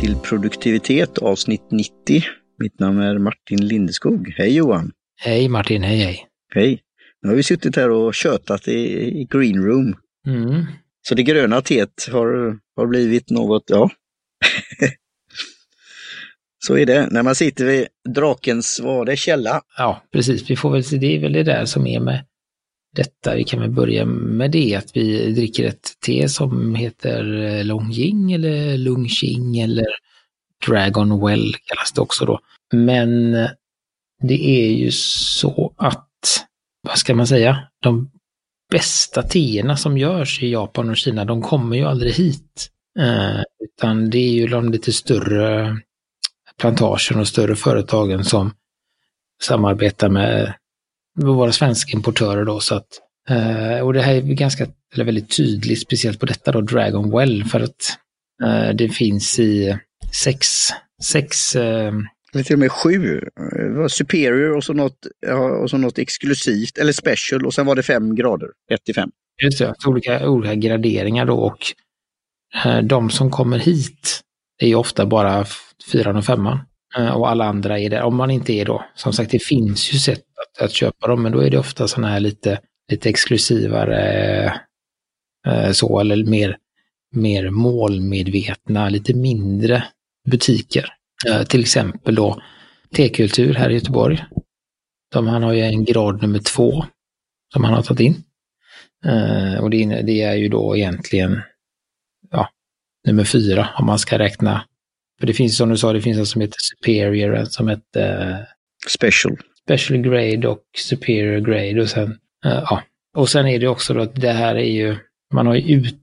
till produktivitet avsnitt 90. Mitt namn är Martin Lindeskog. Hej Johan! Hej Martin, hej hej! Hej! Nu har vi suttit här och tjötat i, i green room. Mm. Så det gröna teet har, har blivit något, ja. Så är det när man sitter vid drakens, vad det, källa? Ja, precis. Vi får väl se, det är väl det där som är med detta. Vi kan väl börja med det att vi dricker ett te som heter eh, Longjing eller Lungqing eller Dragon Well kallas det också då. Men eh, det är ju så att, vad ska man säga, de bästa teerna som görs i Japan och Kina, de kommer ju aldrig hit. Eh, utan det är ju de lite större plantagen och större företagen som samarbetar med våra svenska importörer då. Så att, eh, och det här är ganska, eller väldigt tydligt, speciellt på detta då, Dragon Well, för att eh, det finns i sex, sex eh, är till och med sju. Det var Superior och så, något, och så något exklusivt, eller special, och sen var det fem grader, 1 till 5. Just det, olika, olika graderingar då och eh, de som kommer hit är ju ofta bara fyran och femman. Eh, och alla andra är där, om man inte är då. Som sagt, det finns ju sätt att, att köpa dem, men då är det ofta sådana här lite, lite exklusivare eh, så, eller mer, mer målmedvetna, lite mindre butiker. Eh, till exempel då T-kultur här i Göteborg. De, han har ju en grad nummer två som han har tagit in. Eh, och det, det, är ju då egentligen ja, nummer fyra om man ska räkna. För det finns som du sa, det finns en som heter Superior, en som heter eh, Special. Special Grade och Superior Grade och sen, eh, ja. Och sen är det också då att det här är ju, man har ju ut,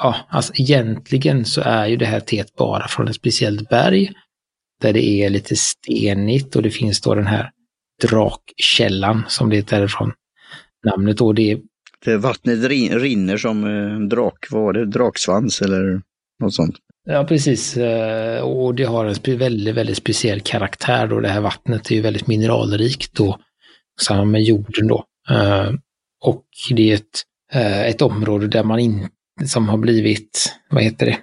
ja, alltså egentligen så är ju det här teet bara från ett speciellt berg där det är lite stenigt och det finns då den här drakkällan som det är därifrån namnet då. Det är Det vattnet rin- rinner som eh, drak, vad var det, draksvans eller något sånt. Ja, precis. Eh, och det har en väldigt, väldigt speciell karaktär då. Det här vattnet är ju väldigt mineralrikt då. samma med jorden då. Eh, och det är ett, eh, ett område där man inte, som har blivit, vad heter det,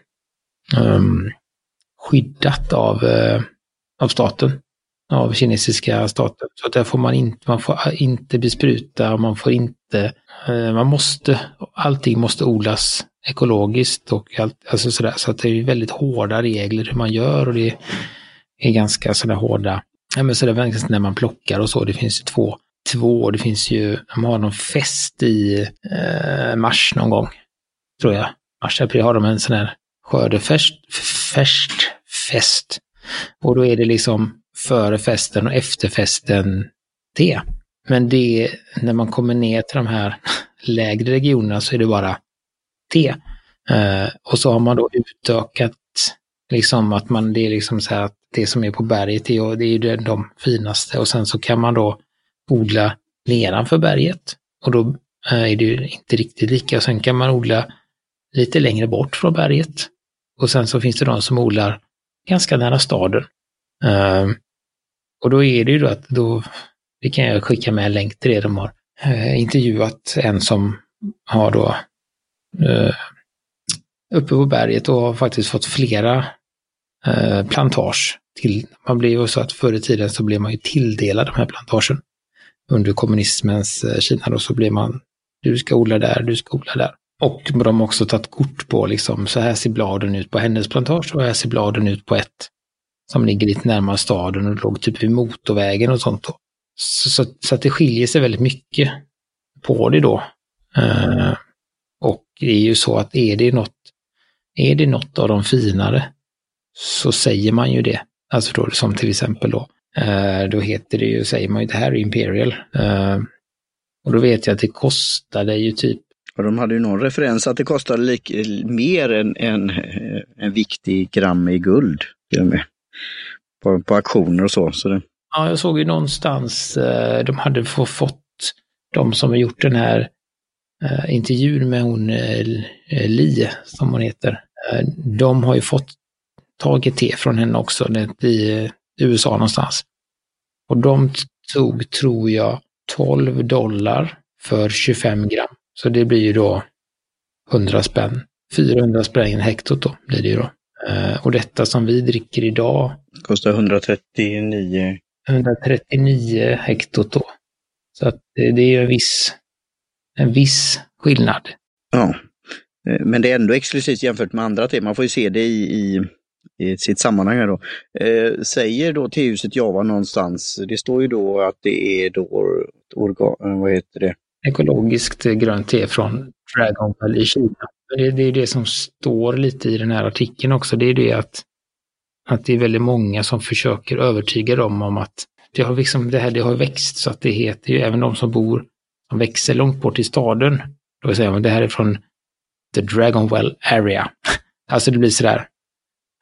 ehm, skyddat av, av staten, av kinesiska staten. Så att där får man inte, man får inte bespruta, man får inte, man måste, allting måste odlas ekologiskt och allt, alltså sådär. Så att det är väldigt hårda regler hur man gör och det är ganska sådär hårda, ja men sådär när man plockar och så. Det finns ju två, två, det finns ju, de har någon fest i eh, mars någon gång, tror jag. Mars, april har de en sån här skördefest, fest, fest. Och då är det liksom före festen och efter festen det. Men det, när man kommer ner till de här lägre regionerna så är det bara te. Eh, och så har man då utökat liksom att man, det är liksom så här att det som är på berget är, det är ju de, de finaste och sen så kan man då odla nedanför berget och då eh, är det ju inte riktigt lika och sen kan man odla lite längre bort från berget. Och sen så finns det de som odlar ganska nära staden. Eh, och då är det ju då att då, det kan jag skicka med en länk till det, de har eh, intervjuat en som har då Eh, uppe på berget och har faktiskt fått flera eh, plantage. Till, man blev ju så att förr i tiden så blev man ju tilldelad de här plantagen. Under kommunismens eh, Kina då så blev man, du ska odla där, du ska odla där. Och de har också tagit kort på liksom, så här ser bladen ut på hennes plantage och här ser bladen ut på ett som ligger lite närmare staden och låg typ vid motorvägen och sånt då. Så, så, så att det skiljer sig väldigt mycket på det då. Eh, och det är ju så att är det något, är det något av de finare så säger man ju det. Alltså då som till exempel då, eh, då heter det ju, säger man ju det här är Imperial. Eh, och då vet jag att det kostade ju typ Och de hade ju någon referens att det kostade lik, mer än en, en viktig gram i guld. Till och med. På, på auktioner och så. så det, Ja, jag såg ju någonstans, eh, de hade få, fått, de som har gjort den här eh, intervjun med hon eh, Li, som hon heter, eh, de har ju fått tagit te från henne också det, i eh, USA någonstans. Och de tog, tror jag, 12 dollar för 25 gram. Så det blir ju då 100 spänn. 400 spänn hektot då blir det ju då. Eh, och detta som vi dricker idag Kostar 139. 139 hektot då. Så att det, det är en viss, en viss skillnad. Ja. Eh, Men det är ändå exklusivt jämfört med andra te. Man får ju se det i, i, i sitt sammanhang. Här då. Eh, säger då tehuset Java någonstans, det står ju då att det är då organ, eh, vad heter det? Ekologiskt grönt te från Dragonfell i Kina. Det, det är det som står lite i den här artikeln också. Det är det att, att det är väldigt många som försöker övertyga dem om att det har, liksom, det här, det har växt så att det heter ju även de som bor, som växer långt bort i staden. Då säger man det här är från the Dragonwell area. alltså det blir sådär.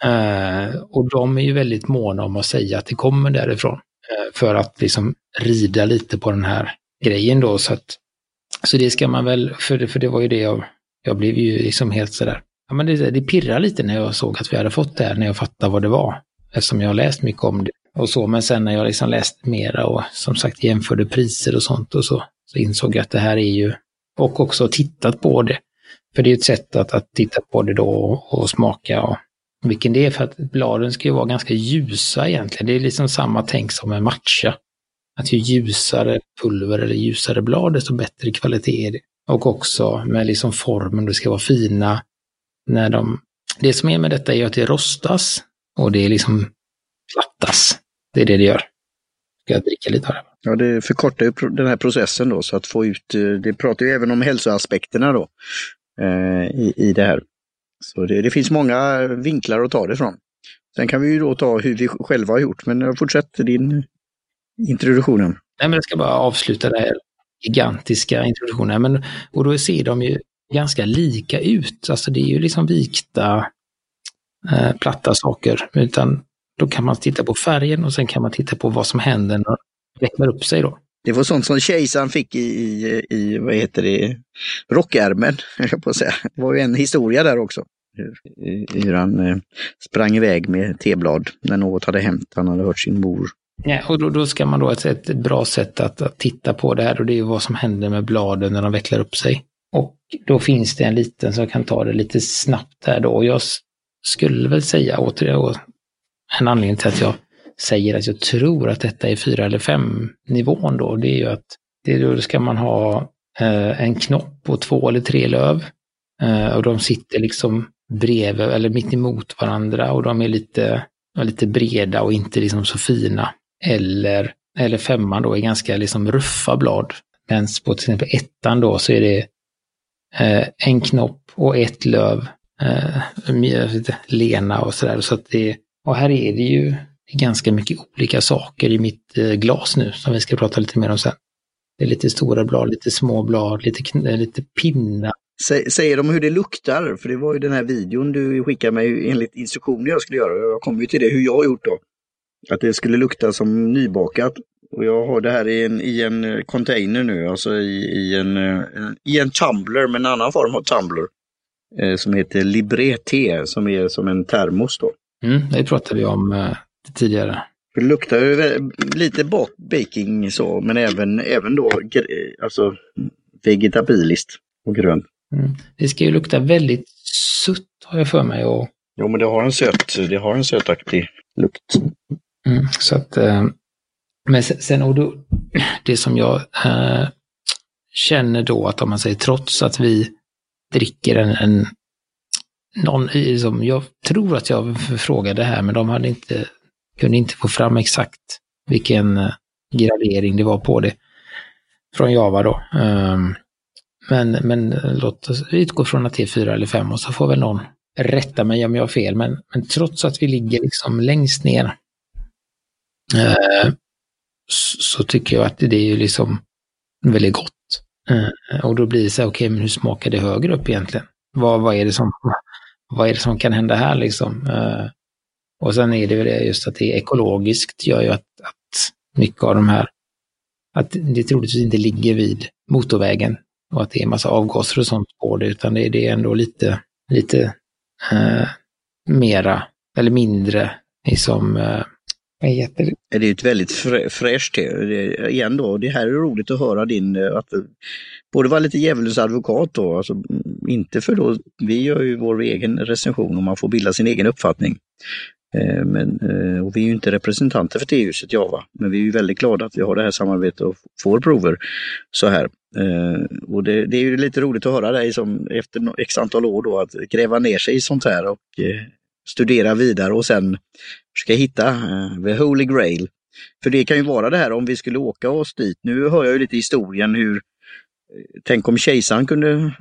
Uh, eh, och de är ju väldigt måna om att säga att det kommer därifrån. Uh, för att liksom rida lite på den här grejen då. Så, att, så det ska man väl, för det, för det var ju det jag, jag blev ju liksom helt sådär. Ja, men det, det pirrar lite när jag såg att vi hade fått det här, när jag fattade vad det var. Eftersom jag har läst mycket om det och så. Men sen när jag liksom läst mera och som sagt jämförde priser och sånt och så, så insåg jag att det här är ju, och också tittat på det. För det är ju ett sätt att, att titta på det då och, och smaka och vilken det är för att bladen ska ju vara ganska ljusa egentligen. Det är liksom samma tänk som en matcha. Att ju ljusare pulver eller ljusare blad desto bättre kvalitet är det. Och också med liksom formen, det ska vara fina. När de... Det som är med detta är att det rostas och det är liksom plattas. Det är det det gör. Ska jag dricka lite av det? Ja, det förkortar ju den här processen då, så att få ut, eh, det pratar ju även om hälsoaspekterna då eh, i, i det här. Så det, det finns många vinklar att ta det ifrån. Sen kan vi ju då ta hur vi själva har gjort, men eh, fortsätt din introduktion. Nej, men jag ska bara avsluta den här gigantiska introduktionen. Men, och då ser de ju ganska lika ut. Alltså det är ju liksom vikta, eh, platta saker. Utan då kan man titta på färgen och sen kan man titta på vad som händer när vecklar upp sig då. Det var sånt som kejsaren fick i, i, i vad heter det, rockärmen, jag på säga. Det var ju en historia där också. Hur, hur han eh, sprang iväg med teblad när något hade hänt. Han hade hört sin mor. Ja, och då, då ska man då ett, ett bra sätt att, att titta på det här och det är vad som händer med bladen när de vecklar upp sig. Och då finns det en liten som kan ta det lite snabbt här då. Jag skulle väl säga återigen, en anledning till att jag säger att jag tror att detta är fyra eller fem nivån då, det är ju att det, då ska man ha eh, en knopp och två eller tre löv. Eh, och de sitter liksom bredvid eller mitt emot varandra och de är lite, lite breda och inte liksom så fina. Eller, eller femman då är ganska liksom ruffa blad. Men på till exempel ettan då så är det eh, en knopp och ett löv. Eh, lite lena och sådär. Så att det, och här är det ju ganska mycket olika saker i mitt eh, glas nu som vi ska prata lite mer om sen. Det är lite stora blad, lite små blad, lite, eh, lite pinnar. Sä- Säger de hur det luktar? För det var ju den här videon du skickade mig enligt instruktioner jag skulle göra. Jag kom ju till det hur jag har gjort då. Att det skulle lukta som nybakat. Och jag har det här i en, i en eh, container nu, alltså i, i, en, i en tumbler, med en annan form av tumbler. Eh, som heter Libre Te, som är som en termos då. Mm, det pratade vi om tidigare. Det luktar ju lite bak baking så, men även, även då alltså vegetabiliskt och grönt. Mm. Det ska ju lukta väldigt sutt har jag för mig. Och, Jo, men det har en söt, det har en sötaktig lukt. mm, så att, eh, men sen, och då, det som jag eh, känner då att om man säger trots att vi dricker en, en någon i- som jag tror att jag frågade här, men de hade inte, kunde inte få fram exakt vilken eh, gradering det var på det från Java då. Ehm, men, men eh, låt oss utgå från att det är fyra eller fem och så får väl någon rätta mig om jag har fel. Men, men trots att vi ligger liksom längst ner eh, så, tycker jag att det är ju liksom väldigt gott. Och då blir det så här, okej, men hur smakar det högre upp egentligen? Vad, vad, är det som, vad är det som kan hända här liksom? Och sen är det väl det just att det är ekologiskt gör ju att, att mycket av de här, att det troligtvis inte ligger vid motorvägen och att det är en massa avgaser och sånt på det, utan det, det är ändå lite, lite eh, mera eller mindre liksom, eh, det? Är ett väldigt frä, fräscht igen då. Det här är roligt att höra din, eh, att eh, både vara lite djävulens advokat då, alltså mm, inte för då, vi gör ju vår egen recension och man får bilda sin egen uppfattning. Eh, men, eh, och vi är ju inte representanter för T-huset Java, men vi är ju väldigt glada att vi har det här samarbetet och får prover så här. Eh, och det, det är ju lite roligt att höra dig som efter x antal år då att gräva ner sig i sånt här och studera vidare och sen försöka hitta the holy grail. För det kan ju vara det här om vi skulle åka oss dit. Nu hör jag ju lite historien hur Tänk om kejsaren kunde,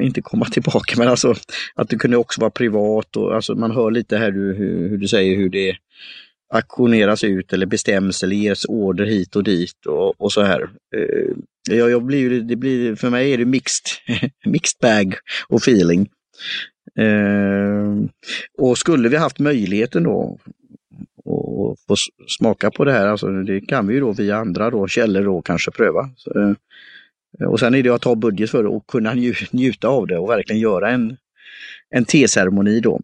inte komma tillbaka, men alltså att det kunde också vara privat och alltså man hör lite här hur, hur du säger hur det aktioneras ut eller bestäms eller ges order hit och dit och, och så här. Eh, jag, jag blir, det blir, för mig är det mixed, mixed bag och feeling. Uh, och skulle vi haft möjligheten då och få smaka på det här. Alltså, det kan vi ju då via andra då, källor då kanske pröva. Så, eh, Eh, och sen är det att ta budget för det och kunna njuta av det och verkligen göra en, en teceremoni då.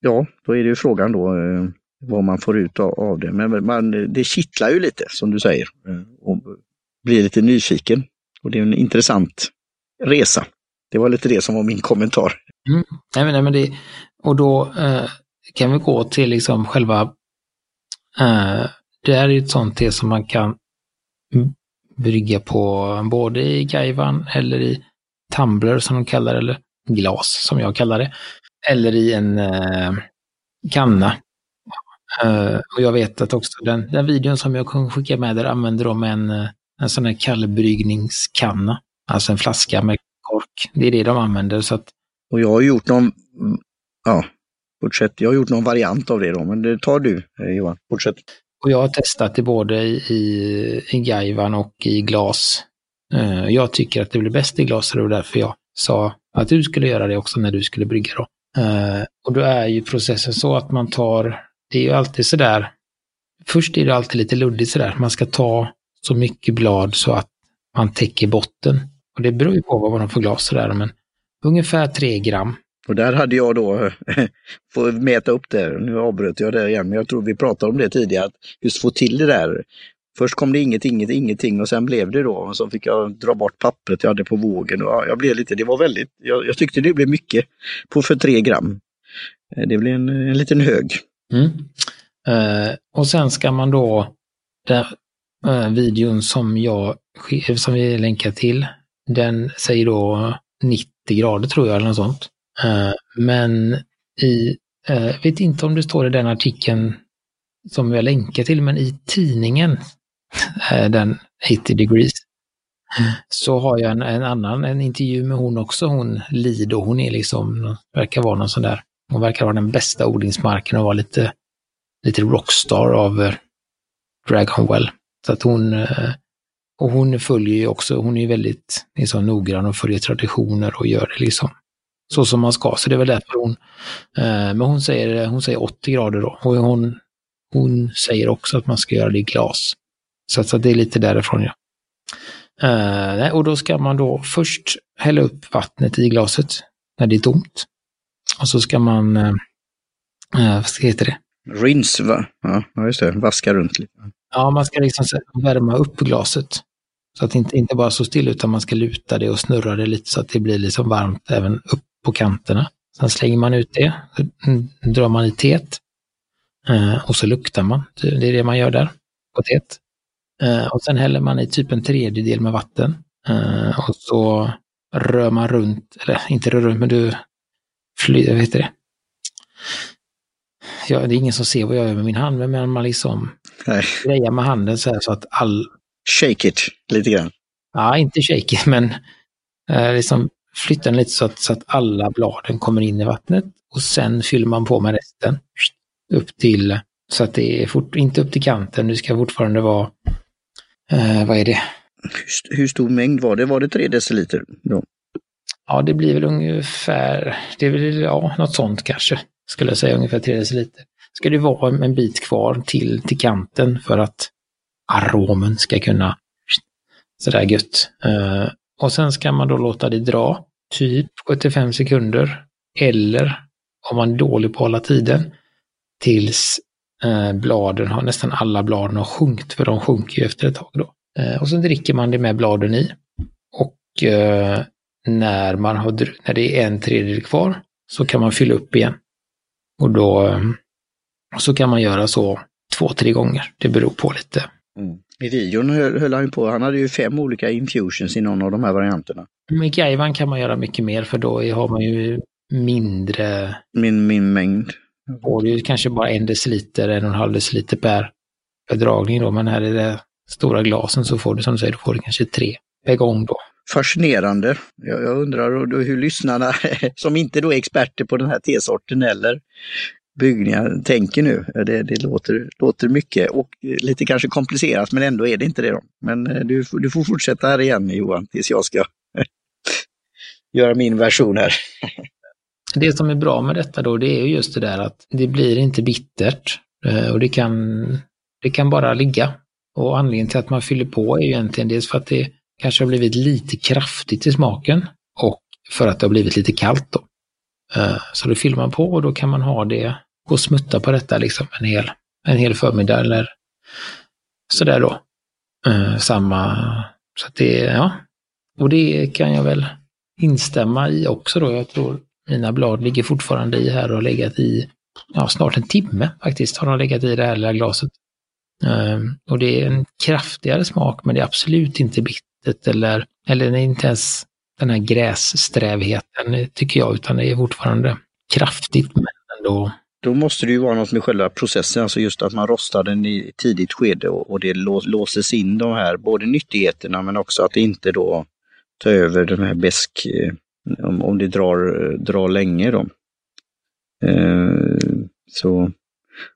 Ja, då är det ju frågan då eh, vad man får ut av det. Men man, det kittlar ju lite som du säger eh, och blir lite nyfiken. Och det är en intressant resa. Det var lite det som var min kommentar. Mm. Nej, men, nej, men det, och då eh, kan vi gå till liksom själva Eh, det är ett sånt te som man kan brygga på både i gaivan eller i tumbler som de kallar det, eller glas som jag kallar det. Eller i en eh, kanna. Eh, och jag vet att också den, den videon som jag kunde skicka med där använder de en, eh, en sån här kallbryggningskanna. Alltså en flaska med kork. Det är det de använder. Så att... Och jag har gjort någon, ja, Fortsätt. Jag har gjort någon variant av det då, men det tar du eh, Johan. Fortsätt. Och jag har testat det både i, i gaivan och i glas. Uh, jag tycker att det blir bäst i glas och det var därför jag sa att du skulle göra det också när du skulle brygga. Då. Uh, och då är ju processen så att man tar, det är ju alltid sådär, först är det alltid lite luddigt sådär, man ska ta så mycket blad så att man täcker botten. Och det beror ju på vad man har för glas sådär, men ungefär tre gram och där hade jag då, får mäta upp det, nu avbröt jag det igen, men jag tror vi pratade om det tidigare, att just få till det där. Först kom det inget, inget, ingenting och sen blev det då, och så fick jag dra bort pappret jag hade på vågen. Och jag blev lite, det var väldigt, jag, jag tyckte det blev mycket på för tre gram. Eh, det blev en, en liten hög. Mm. Eh, och sen ska man då, där eh, videon som jag, som vi länkar till, den säger då 90 grader tror jag eller något sånt. Eh, men i, jag vet inte om det står i den artikeln som jag länkar till, men i tidningen, eh, den 80 degrees, så har jag en, en, annan en intervju med hon också, hon Lido. Hon är liksom, verkar vara någon sån där, hon verkar vara den bästa odlingsmarken och vara lite, lite rockstar av Dragonwell. Så att hon, och hon följer ju också, hon är väldigt liksom, noggrann och följer traditioner och gör det liksom så som man ska. Så det är väl därför hon, eh, men hon säger, hon säger 80 grader då. Och hon, hon säger också att man ska göra det i glas. Så, så det är lite därifrån ja. Eh, och då ska man då först hälla upp vattnet i glaset när det är tomt. Och så ska man, eh, eh vad heter det? Rinse, va? Ja, just det. Vaska runt lite. Ja, man ska liksom värma upp glaset. Så att det inte, inte bara står still utan man ska luta det och snurra det lite så att det blir liksom varmt även upp på kanterna. Sen slänger man ut det, drar man i teet eh, och så luktar man. Det är det man gör där på teet. Eh, och sen häller man i typ en tredjedel med vatten eh, och så rör man runt, eller inte rör runt, men du flyr, vad heter det? Ja, det är ingen som ser vad jag gör med min hand, men man liksom grejar med handen så här så att all... Shake it lite grann. Ja, inte shake it, men eh, liksom flyttar den lite så att, så att alla bladen kommer in i vattnet och sen fyller man på med resten upp till, så att det är fort, inte upp till kanten, det ska fortfarande vara, eh, vad är det? Hur, hur, stor mängd var det? Var det 3 deciliter? Då? Ja, det blir väl ungefär, det är väl, ja, något sånt kanske, skulle jag säga, ungefär 3 deciliter. Ska det vara en bit kvar till, till kanten för att aromen ska kunna sådär gött. Uh, och sen ska man då låta det dra typ 75 sekunder. Eller om man är dålig på att hålla tiden tills eh, bladen har, nästan alla bladen har sjunkit, för de sjunker ju efter ett tag då. Eh, och så dricker man det med bladen i. Och eh, när, man har, när det är en tredjedel kvar så kan man fylla upp igen. Och då eh, så kan man göra så två, tre gånger. Det beror på lite. Mm. I videon höll, höll han ju på, han hade ju fem olika infusions i någon av de här varianterna. Med Gaivan kan man göra mycket mer för då har man ju mindre... Min, min mängd. Får du kanske bara en deciliter, en och en halv deciliter per, per dragning då, men här är det stora glasen så får du som du säger, då får du kanske tre per gång då. Fascinerande. Jag, jag undrar hur lyssnarna, som inte då är experter på den här tesorten eller byggningar tänker nu. Det, det låter, låter mycket och lite kanske komplicerat men ändå är det inte det. Då. Men eh, du, du får fortsätta här igen Johan tills jag ska göra min version här. Det som är bra med detta då det är just det där att det blir inte bittert eh, och det kan, det kan bara ligga. Och anledningen till att man fyller på är ju egentligen dels för att det kanske har blivit lite kraftigt i smaken och för att det har blivit lite kallt då. Eh, så då fyller man på och då kan man ha det gå och smutta på detta liksom en hel, en hel förmiddag eller sådär då. Eh, samma, så att det, ja. Och det kan jag väl instämma i också då. Jag tror mina blad ligger fortfarande i här och har legat i, ja snart en timme faktiskt har de legat i det här lilla glaset. Uh, och det är en kraftigare smak men det är absolut inte bittert eller, eller det är inte ens den här grässträvheten eh, tycker jag, utan det är fortfarande kraftigt men ändå då måste det ju vara något med själva processen, alltså just att man rostar den i tidigt skede och, och det låses in de här både nyttigheterna men också att det inte då tar över den här besk, eh, om, om det drar, drar länge då. Eh, så,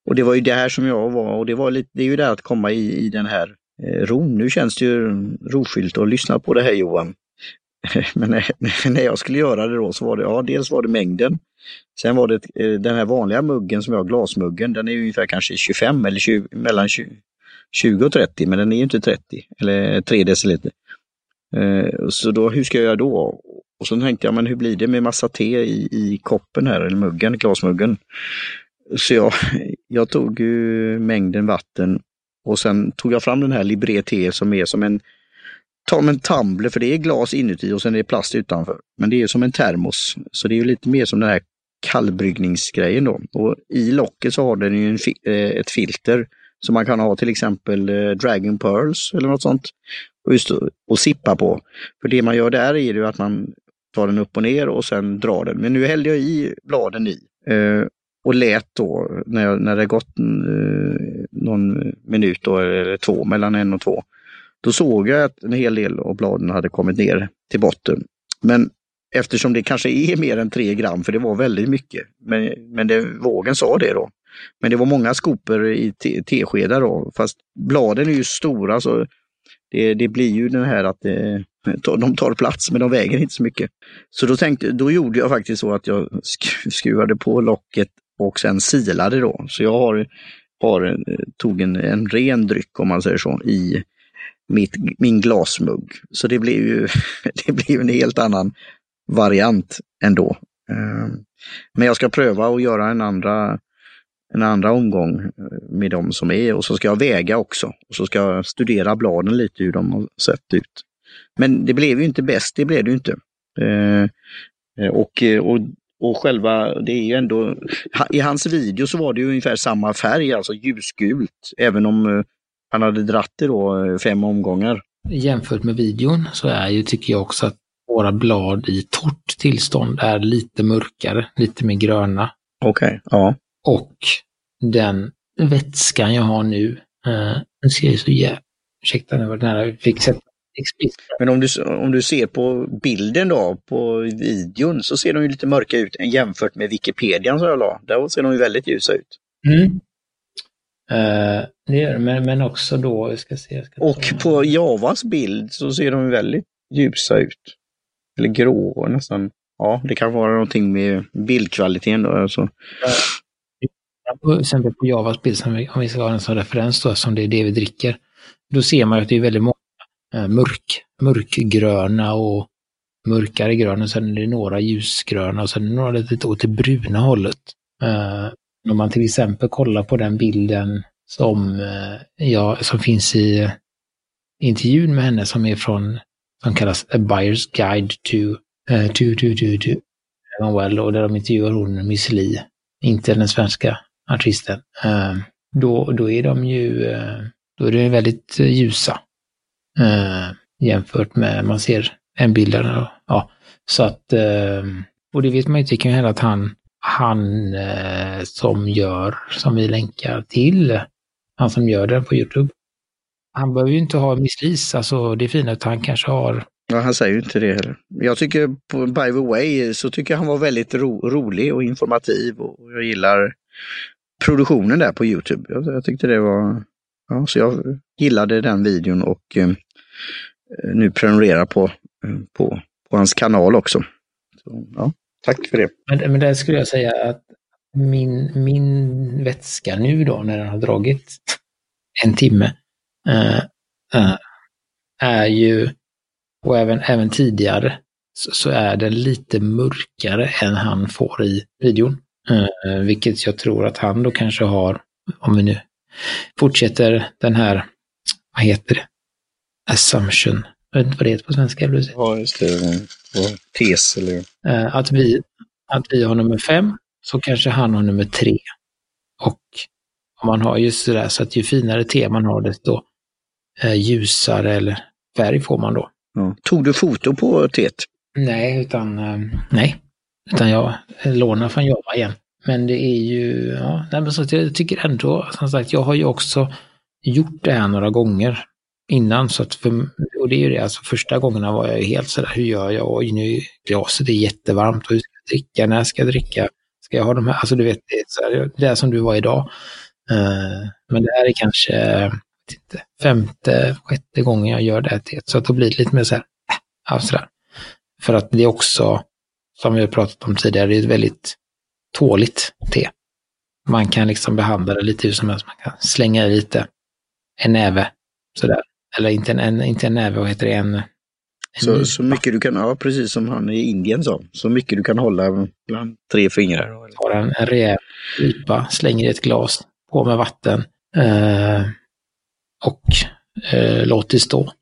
och det var ju det här som jag var och det var lite, det är ju det att komma i, i den här eh, ron. Nu känns det ju rofyllt att lyssna på det här Johan. Men när, när jag skulle göra det då så var det, ja dels var det mängden Sen var det eh, den här vanliga muggen som jag har, glasmuggen, den är ungefär kanske 25 eller 20, mellan 20, 20 och 30, men den är ju inte 30 eller 3 deciliter. Eh, så då, hur ska jag göra då? Och så tänkte jag, men hur blir det med massa te i, i koppen här, eller muggen, glasmuggen? Så jag, jag tog ju mängden vatten och sen tog jag fram den här Libre te som är som en ta en tumbler, för det är glas inuti och sen är det plast utanför. Men det är som en termos, så det är lite mer som den här kallbryggningsgrejen då. Och i locket så har den ju fi eh, ett filter som man kan ha till exempel eh, Dragon Pearls eller något sånt. Och, just, och sippa på. För det man gör där är ju att man tar den upp och ner och sen drar den. Men nu hällde jag i bladen i. Eh, och lät då, när, jag, när det gått eh, någon minut då, eller två, mellan en och två, då såg jag att en hel del av bladen hade kommit ner till botten. Men eftersom det kanske är mer än 3 gram, för det var väldigt mycket, men, men det, vågen sa det då. Men det var många skopor i teskedar då, fast bladen är ju stora så det, det blir ju den här att eh, det, de tar plats men de väger inte så mycket. Så då, tänkte, då gjorde jag faktiskt så att jag skruvade på locket och sen silade då. Så jag har, har, eh, tog en, en ren dryck om man säger så i mitt, min glasmugg. Så det blev ju det blev en helt annan variant ändå. Ehm, men jag ska pröva att göra en andra, en andra omgång eh, med de som är och så ska jag väga också. Och så ska jag studera bladen lite hur de har sett ut. Men det blev ju inte bäst, det blev det ju inte. Ehm, eh, och, eh, och, och själva, det är ju ändå, i hans video så var det ju ungefär samma färg, alltså ljusgult, även om han hade dratt det då fem omgångar. Jämfört med videon så är ju, tycker jag också att våra blad i torrt tillstånd är lite mörkare, lite mer gröna. Okej, okay, ja. Och den vätskan jag har nu, eh, den ser ju så jävla... Ursäkta nu var det nära jag fick sätta Men om du, om du ser på bilden då, på videon, så ser de ju lite mörka ut jämfört med Wikipedia som jag la. Där ser de ju väldigt ljusa ut. Mm. Uh, det gör men, men också då, jag ska se. Jag ska och på Javas bild så ser de väldigt ljusa ut. Eller grå nästan. Ja, det kan vara någonting med bildkvaliteten då. Alltså. Till exempel på Javas bild, om vi ska ha en sån referens då, som det är det vi dricker. Då ser man att det är väldigt många eh, mörk, mörkgröna och mörkare gröna. Sen är det några ljusgröna och sen är det några lite åt det bruna hållet. Uh, Om man till exempel kollar på den bilden som, eh, ja, som finns i intervjun med henne som är från, som kallas A Buyer's Guide to, uh, to, to, to, to Well och där de intervjuar hon Miss Li, inte den svenska artisten. Uh, då, då är de ju, uh, då är de väldigt ljusa jämfört med, man ser en bild där. Ja, så att, och det vet man inte, det kan ju hända att han, han som gör, som vi länkar till, han som gör den på Youtube, han behöver ju inte ha misslis, alltså det fina, utan han kanske har... Ja, han säger ju inte det heller. Jag tycker, by the way, så tycker jag han var väldigt ro, rolig och informativ och jag gillar produktionen där på Youtube. Jag, jag tyckte det var... Ja, så jag gillade den videon och eh, nu prenumererar på, eh, på, på hans kanal också. Så, ja, tack för det. Men, men där skulle jag säga att min, min vätska nu då, när den har dragit en timme, är ju, och även, även tidigare, så, så, är den lite mörkare än han får i videon. Äh, vilket jag tror att han då kanske har, om vi nu fortsätter den här, vad heter det, assumption, jag vet inte vad det heter på svenska. Ja, just det. Tes eller... Att vi, att vi har nummer fem, så kanske han har nummer tre. Och man har just det där, så att ju finare te man har, desto eh, ljusare eller färg får man då. Ja. Tog du foto på teet? Nej, utan eh, nej. Utan jag lånar från Java igen. Men det är ju, ja, nej, men så jag tycker ändå, som sagt, jag har ju också gjort det här några gånger innan. Så att för, och det är ju det, alltså första gångerna var jag ju helt sådär, hur gör jag? Oj, nu är glaset är jättevarmt och hur ska jag dricka? När ska jag dricka? Ska jag ha de här? Alltså du vet, det är, så här, det är som du var idag. Men det här är kanske inte, femte, sjätte gången jag gör det teet. Så att då blir det lite mer så här, äh, sådär. För att det är också, som vi har pratat om tidigare, det är ett väldigt tåligt te. Man kan liksom behandla det lite hur som helst. Man kan slänga i lite, en näve, sådär. Eller inte en, inte en näve, vad heter det, en, så, så mycket du kan, ja precis som han i Indien sa, så mycket du kan hålla bland tre fingrar. Tar en, en rejäl pipa, slänger i ett glas, på med vatten eh, och eh, låt det stå.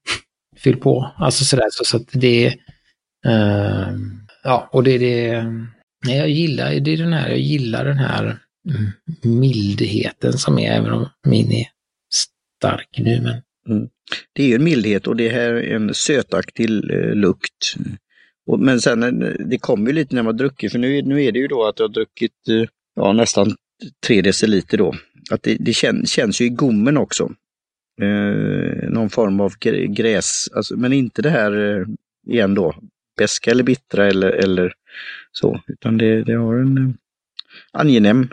Fyll på, alltså sådär så, så att det eh, ja och det är det, jag gillar, det är den här, jag gillar den här mildheten som är, även om min är stark nu men Mm. Det är ju en mildhet och det här är en sötaktig eh, lukt. Och, men sen eh, det kommer ju lite när man druckit, för nu, nu är det ju då att jag har druckit eh, ja, nästan tre deciliter då. Att det, det kän, känns ju i gommen också. Eh, någon form av gräs, alltså, men inte det här eh, igen då, beska eller bittra eller, eller så, utan det, det har en eh, angenäm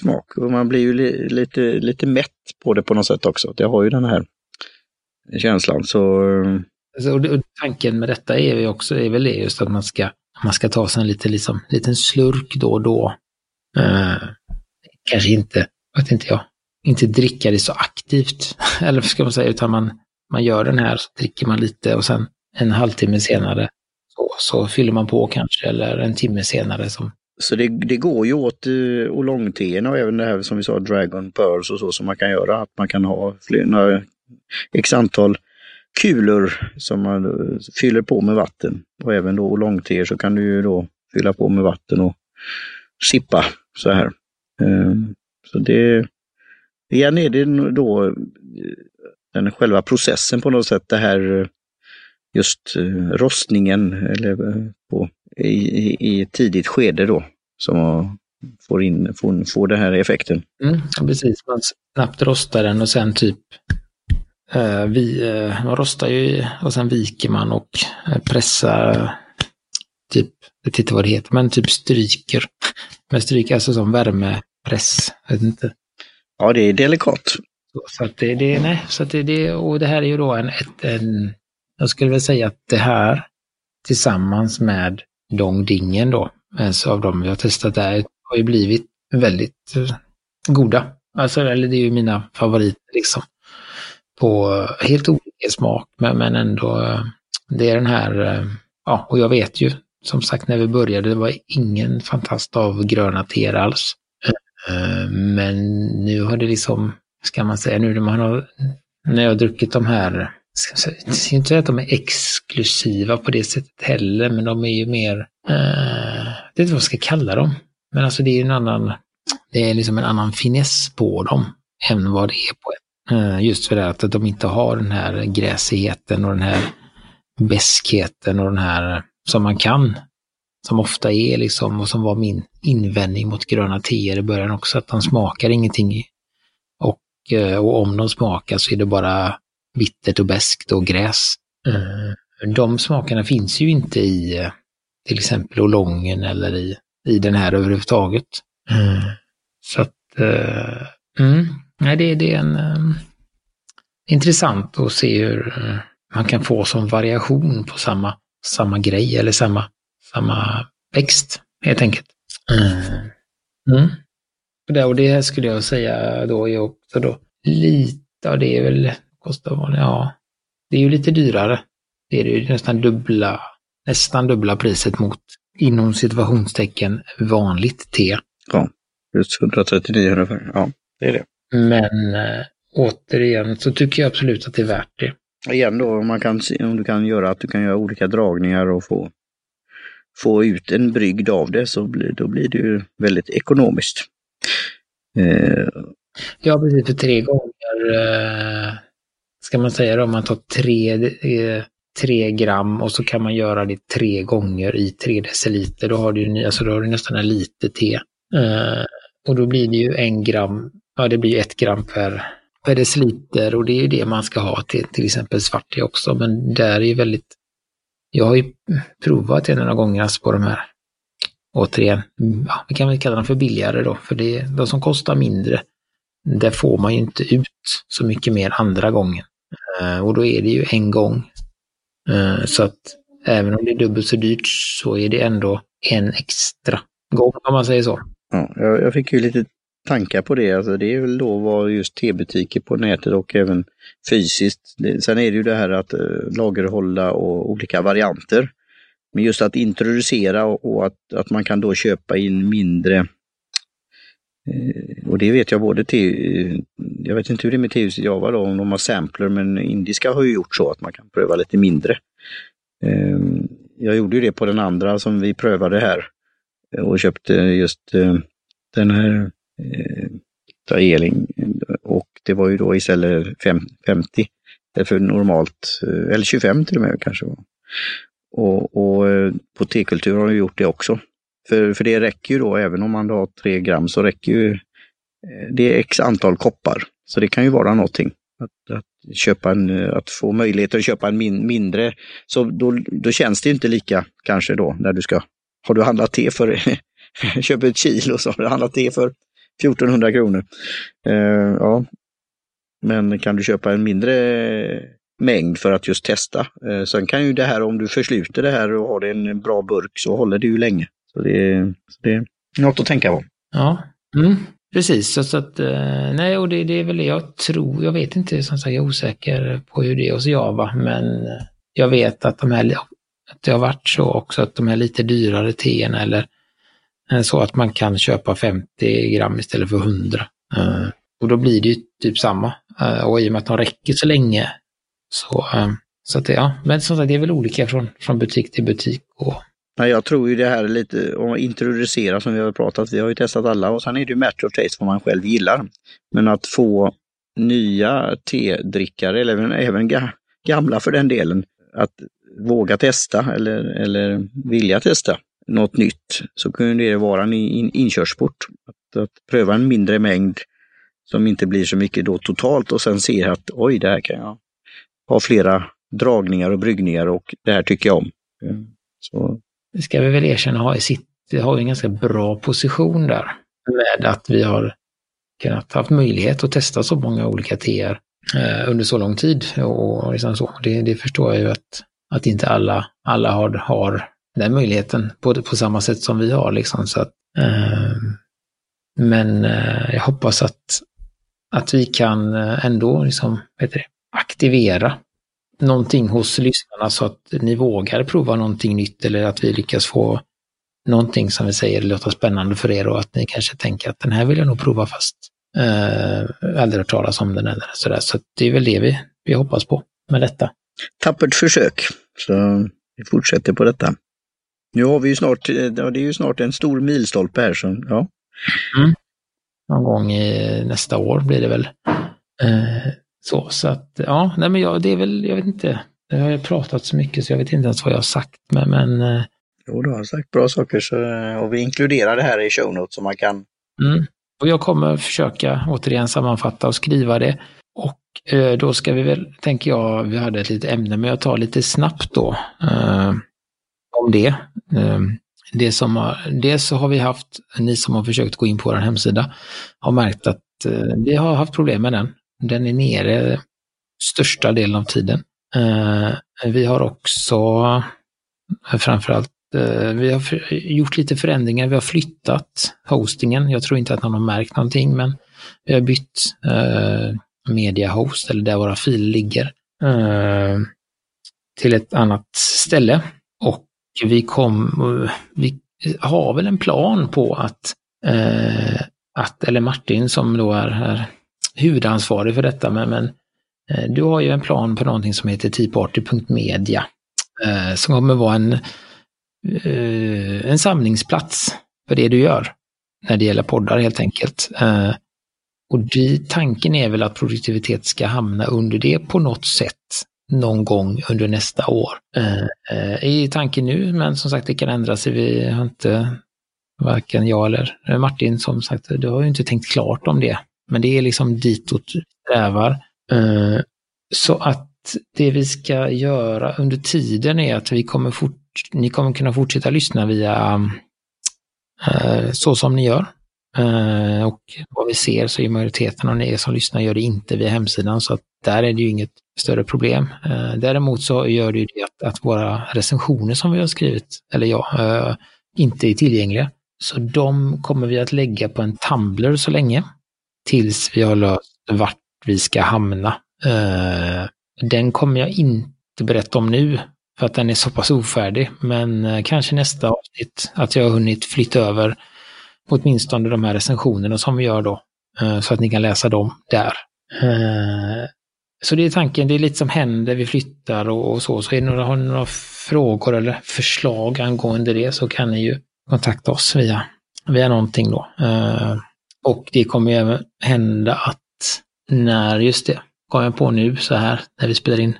smak och man blir ju li, lite, lite mätt på det på något sätt också. Det har ju den här känslan. Så... Eh, alltså, och tanken med detta är ju också, är väl det just att man ska, man ska ta sig en lite, liksom, liten slurk då och då. Eh, kanske inte, vet inte jag, inte dricka det så aktivt, eller vad ska man säga, utan man, man gör den här, så dricker man lite och sen en halvtimme senare så, så fyller man på kanske, eller en timme senare. Som... Så det, det går ju åt eh, uh, oolongteerna och även det här som vi sa, Dragon Pearls och så som man kan göra, att man kan ha fler, några x antal kulor som man eh, fyller på med vatten. Och även då Oolongteer så kan du ju då fylla på med vatten och sippa så här. Um, så det, igen är det då eh, den själva processen på något sätt, det här eh, just eh, rostningen eller på, i, i ett tidigt skede då som får, in, får, får den här effekten. Mm, precis, man snabbt rostar den och sen typ Eh, vi, eh, man rostar ju och sen viker man och pressar, typ, jag vet inte vad det heter, men typ stryker. Men stryker alltså som värmepress, jag vet inte. Ja, det är delikat. Så, att det, det, nej, så att det, det, och det här är ju då en, ett, en, jag skulle väl säga att det här tillsammans med Dongdingen då, alltså av de vi har testat där, har ju blivit väldigt eh, goda. Alltså, eller det är ju mina favoriter liksom på helt olika smak, men, men ändå, eh, det är den här, eh, ja, och jag vet ju, som sagt när vi började, det var ingen fantast av gröna teer alls. Eh, men nu har det liksom, ska man säga, nu när man har, när jag har druckit de här, ska jag ska inte säga att de är exklusiva på det sättet heller, men de är ju mer, eh, det är inte vad jag ska kalla dem. Men alltså det är en annan, det är liksom en annan finess på dem än vad det är på en. Eh, just för det att de inte har den här gräsigheten och den här beskheten och den här som man kan som ofta är liksom, och som var min invändning mot gröna teer i början också, att de smakar ingenting. Och, eh, och om de smakar så är det bara bittert och beskt och gräs. Eh, de smakerna finns ju inte i eh, till exempel olongen eller i, i den här överhuvudtaget. Så att, mm, nej, det, det är en um, intressant att se hur man kan få som variation på samma, samma grej eller samma samma växt helt enkelt. Mm. Mm. Och, det, och det skulle jag säga då är också då lite, ja det är väl, kostar ja, det är ju lite dyrare. Det är ju nästan dubbla, nästan dubbla priset mot inom situationstecken vanligt te. Ja, just 139 ungefär. Ja, det är det. Men äh, återigen så tycker jag absolut att det är värt det. Igen då, om, man kan, om du kan göra att du kan göra olika dragningar och få få ut en brygd av det så blir, då blir det ju väldigt ekonomiskt. Eh. Ja, precis. För tre gånger, eh, ska man säga då, om man tar tre, eh, tre gram och så kan man göra det tre gånger i tre deciliter, då har du, alltså då har du nästan en liter te. Eh, och då blir det ju en gram, ja det blir ett gram per, per deciliter och det är ju det man ska ha till till exempel svart te också, men där är ju väldigt jag har ju provat en av gångerna alltså, på de här, återigen, ja, vi kan väl kalla dem för billigare då, för det de som kostar mindre. Där får man ju inte ut så mycket mer andra gången. Eh, och då är det ju en gång. Eh, så att även om det är dubbelt så dyrt så är det ändå en extra gång om man säger så. Ja, jag fick ju lite tankar på det. Alltså det är väl då vad just tebutiker på nätet och även fysiskt. Sen är det ju det här att eh, lagerhålla och olika varianter. Men just att introducera och att, att man kan då köpa in mindre eh, och det vet jag både till, eh, jag vet inte hur det är med tehuset Java då, om de har sampler, men indiska har ju gjort så att man kan pröva lite mindre. Ehm, jag gjorde ju det på den andra som vi prövade här och köpte just den här Eh, eling. Och det var ju då istället 50 för normalt, eh, eller 25 till och med kanske. Var. Och, och eh, på tekultur har de gjort det också. För, för det räcker ju då, även om man har tre gram, så räcker ju det är x antal koppar. Så det kan ju vara någonting. Att, att, köpa en, att få möjlighet att köpa en min, mindre, så då, då känns det inte lika kanske då när du ska, har du handlat te för, köper ett kilo så har du handlat te för 1400 kronor. Eh, ja. Men kan du köpa en mindre mängd för att just testa. Eh, sen kan ju det här, om du försluter det här och har det en bra burk så håller det ju länge. Så det, så det är något att tänka på. Ja, mm. precis. Så att, eh, nej, och det, det, är väl det jag tror. Jag vet inte, som sagt, jag är osäker på hur det är hos Java, men eh, jag vet att de här att det har varit så också att de här lite dyrare teerna eller Eh, så att man kan köpa 50 gram istället för 100. Eh, och då blir det ju typ samma. Eh, och i och med att de räcker så länge så, så att det, ja, men som sagt det är väl olika från, från butik till butik. Och... Nej, jag tror ju det här är lite att introducera som vi har pratat, vi har ju testat alla och sen är det ju match of taste vad man själv gillar. Men att få nya tedrickare, eller även gamla för den delen, att våga testa eller, eller vilja testa något nytt så kunde det vara en in, inkörsport. Att, att, pröva en mindre mängd som inte blir så mycket då totalt och sen se att oj, det här kan jag ha flera dragningar och bryggningar och det här tycker jag om. Så. Det ska vi väl erkänna har i sitt, har en ganska bra position där med att vi har kunnat haft möjlighet att testa så många olika teer eh, under så lång tid. Och liksom så. Det, det förstår jag ju att, att inte alla, alla har, har den möjligheten på, på samma sätt som vi har. Liksom, så att, eh, men eh, jag hoppas att, att vi kan eh, ändå liksom, vet det, aktivera någonting hos lyssnarna så att ni vågar prova någonting nytt eller att vi lyckas få någonting som vi säger låter spännande för er och att ni kanske tänker att den här vill jag nog prova fast eh, aldrig hört talas om den eller sådär. Så det är väl det vi, vi hoppas på med detta. Tappert försök. Så vi fortsätter på detta. Nu har vi ju snart, ja, det är ju snart en stor milstolpe här. Så, ja. Mm. Någon gång i nästa år blir det väl. Eh, så, så att ja, nej men jag, det är väl, jag vet inte. Jag har pratat så mycket så jag vet inte ens vad jag har sagt. Men, men eh, Jo, du har sagt bra saker så, och vi inkluderar det här i show notes så man kan... Mm. Och jag kommer försöka återigen sammanfatta och skriva det. Och eh, då ska vi väl, tänker jag, vi hade ett litet ämne, men jag tar lite snabbt då eh, om det. Ehm, det som har, dels så har vi haft, ni som har försökt gå in på vår hemsida, har märkt att eh, vi har haft problem med den. Den är nere största delen av tiden. Ehm, vi har också framförallt eh, vi har gjort lite förändringar. Vi har flyttat hostingen. Jag tror inte att någon har märkt någonting, men vi har bytt eh, eller där våra filer ligger, eh, till ett annat ställe. Vi kom, vi har väl en plan på att, eh, att eller Martin som då är, är huvudansvarig för detta, men, men eh, du har ju en plan på någonting som heter teaparty.media, eh, som kommer vara en eh, en samlingsplats för det du gör när det gäller poddar helt enkelt. Eh, och det, tanken är väl att produktivitet ska hamna under det på något sätt någon gång under nästa år. Eh, eh, tanken nu, men som sagt det kan ändra sig. Vi har inte, varken jag eller eh, Martin som sagt, du har ju inte tänkt klart om det. Men det är liksom ditåt vi strävar. Eh, så att det vi ska göra under tiden är att vi kommer fort ni kommer kunna fortsätta lyssna via eh, så som ni gör. Eh, och vad vi ser så är majoriteten av er som lyssnar gör det inte via hemsidan så att där är det ju inget större problem. Eh, däremot så gör det ju det att, att, våra recensioner som vi har skrivit, eller ja, eh, inte är tillgängliga. Så de kommer vi att lägga på en Tumblr så länge tills vi har löst vart vi ska hamna. Den kommer jag inte berätta om nu för att den är så pass ofärdig. Men kanske nästa avsnitt att jag har hunnit flytta över åtminstone de här recensionerna som vi gör då. Eh, så att ni kan läsa dem där. Eh, så det är tanken, det är lite som händer, vi flyttar och, och så. Så är det några, har ni några frågor eller förslag angående det så kan ni ju kontakta oss via, via någonting då. Eh, och det kommer ju även hända att när, just det, kom jag på nu så här när vi spelar in,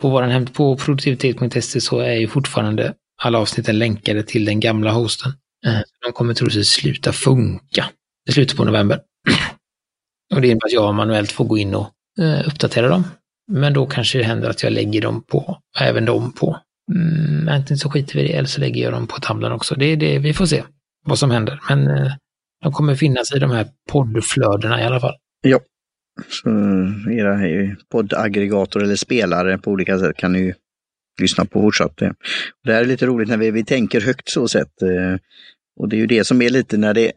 på vår hem på produktivitet.se så är ju fortfarande alla avsnitten länkade till den gamla hosten. Eh, de kommer troligtvis sluta funka i slutet på november. Och det innebär att jag manuellt får gå in och eh, uppdatera dem. Men då kanske det händer att jag lägger dem på, även dem på. Mm, antingen så skiter vi i det eller så lägger jag dem på tablan också. Det är det, vi får se vad som händer. Men eh, de kommer finnas i de här poddflödena i alla fall. Ja, så era poddaggregator eller spelare på olika sätt kan ni lyssna på fortsatt. Det här är lite roligt när vi, vi tänker högt så sett. Eh, och det är ju det som är lite när det,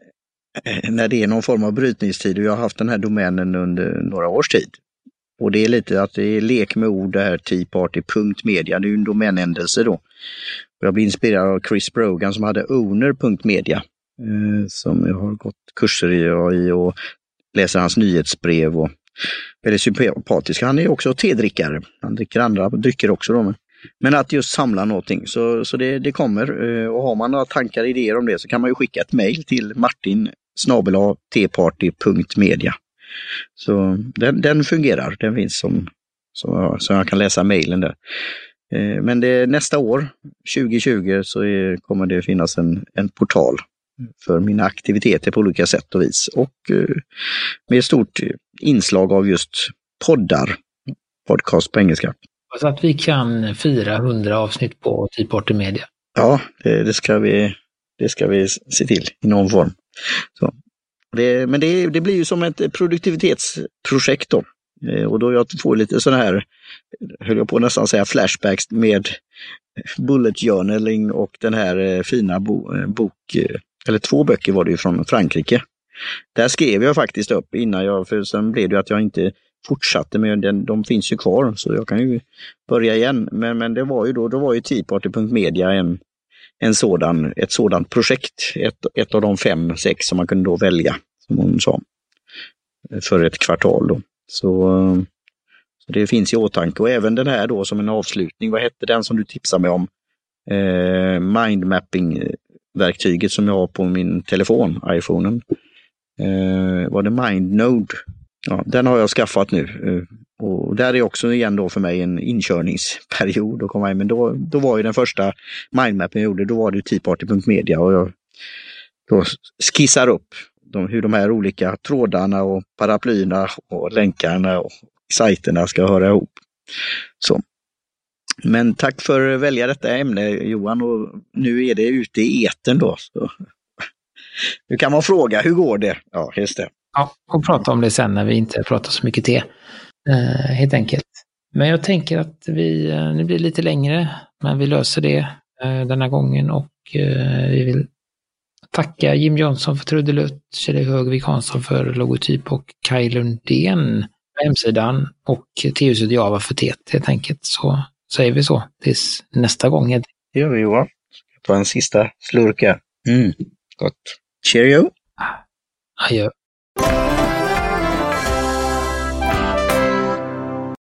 eh, när det är någon form av brytningstid. Och jag har haft den här domänen under några års tid. Och det är lite att det är lek med ord det här teaparty.media, Det är ju en domänändelse då. Jag blir inspirerad av Chris Brogan som hade owner.media. Eh, som jag har gått kurser i och läser hans nyhetsbrev och väldigt sympatisk. Han är också tedrickare. Han dricker andra drycker också. Då. Men att just samla någonting, så, så det, det kommer. Eh, och har man några tankar, idéer om det så kan man ju skicka ett mejl till martin tparty.media. Så den, den fungerar, den finns som, som, så jag kan läsa mejlen där. Eh, men det, nästa år, 2020, så är, kommer det finnas en, en portal för mina aktiviteter på olika sätt och vis. Och eh, med stort inslag av just poddar, podcast på engelska hoppas att vi kan fira 100 avsnitt på typ Tea Media. Ja, det, det, ska vi, det ska vi se till i någon form. Så. Det, men det, det blir ju som ett produktivitetsprojekt då. Eh, och då jag får lite sådana här, höll jag på nästan säga flashbacks med bullet journaling och den här eh, fina bo, eh, bok eller två böcker var det ju från Frankrike. Där skrev jag faktiskt upp innan jag, för sen blev det att jag inte fortsatte med den, de finns ju kvar så jag kan ju börja igen. Men, men det var ju då, då var ju Teaparty.media en, en sådan, ett sådant projekt. Ett, ett av de fem, sex som man kunde då välja, som hon sa, för ett kvartal. Då. Så, så det finns i åtanke och även den här då som en avslutning, vad hette den som du tipsade mig om? Eh, Mindmapping-verktyget som jag har på min telefon, iPhonen. Eh, var det MindNode? Ja, den har jag skaffat nu. Eh, och där är också igen då för mig en inkörningsperiod att komma in. Men då, då var ju den första mindmappen jag gjorde, då var det teaparty.media och jag då skissar upp de, hur de här olika trådarna och paraplyerna och länkarna och sajterna ska höra ihop. Så. Men tack för att välja detta ämne Johan och nu är det ute i eten då. Så. Nu kan man fråga, hur går det? Ja, just det. Ja, och prata om det sen när vi inte pratar så mycket te. Eh, helt enkelt. Men jag tänker att vi, eh, nu blir lite längre, men vi löser det eh, denna gången och eh, vi vill tacka Jim Johnson för trudelutt, Kjell Högvik Hansson för logotyp och Kaj Lundén på hemsidan och Teus Java för TET helt enkelt. Så säger vi så tills nästa gång. Det gör vi Johan. Ta en sista slurka. Mm, gott. Cheerio! Adjö.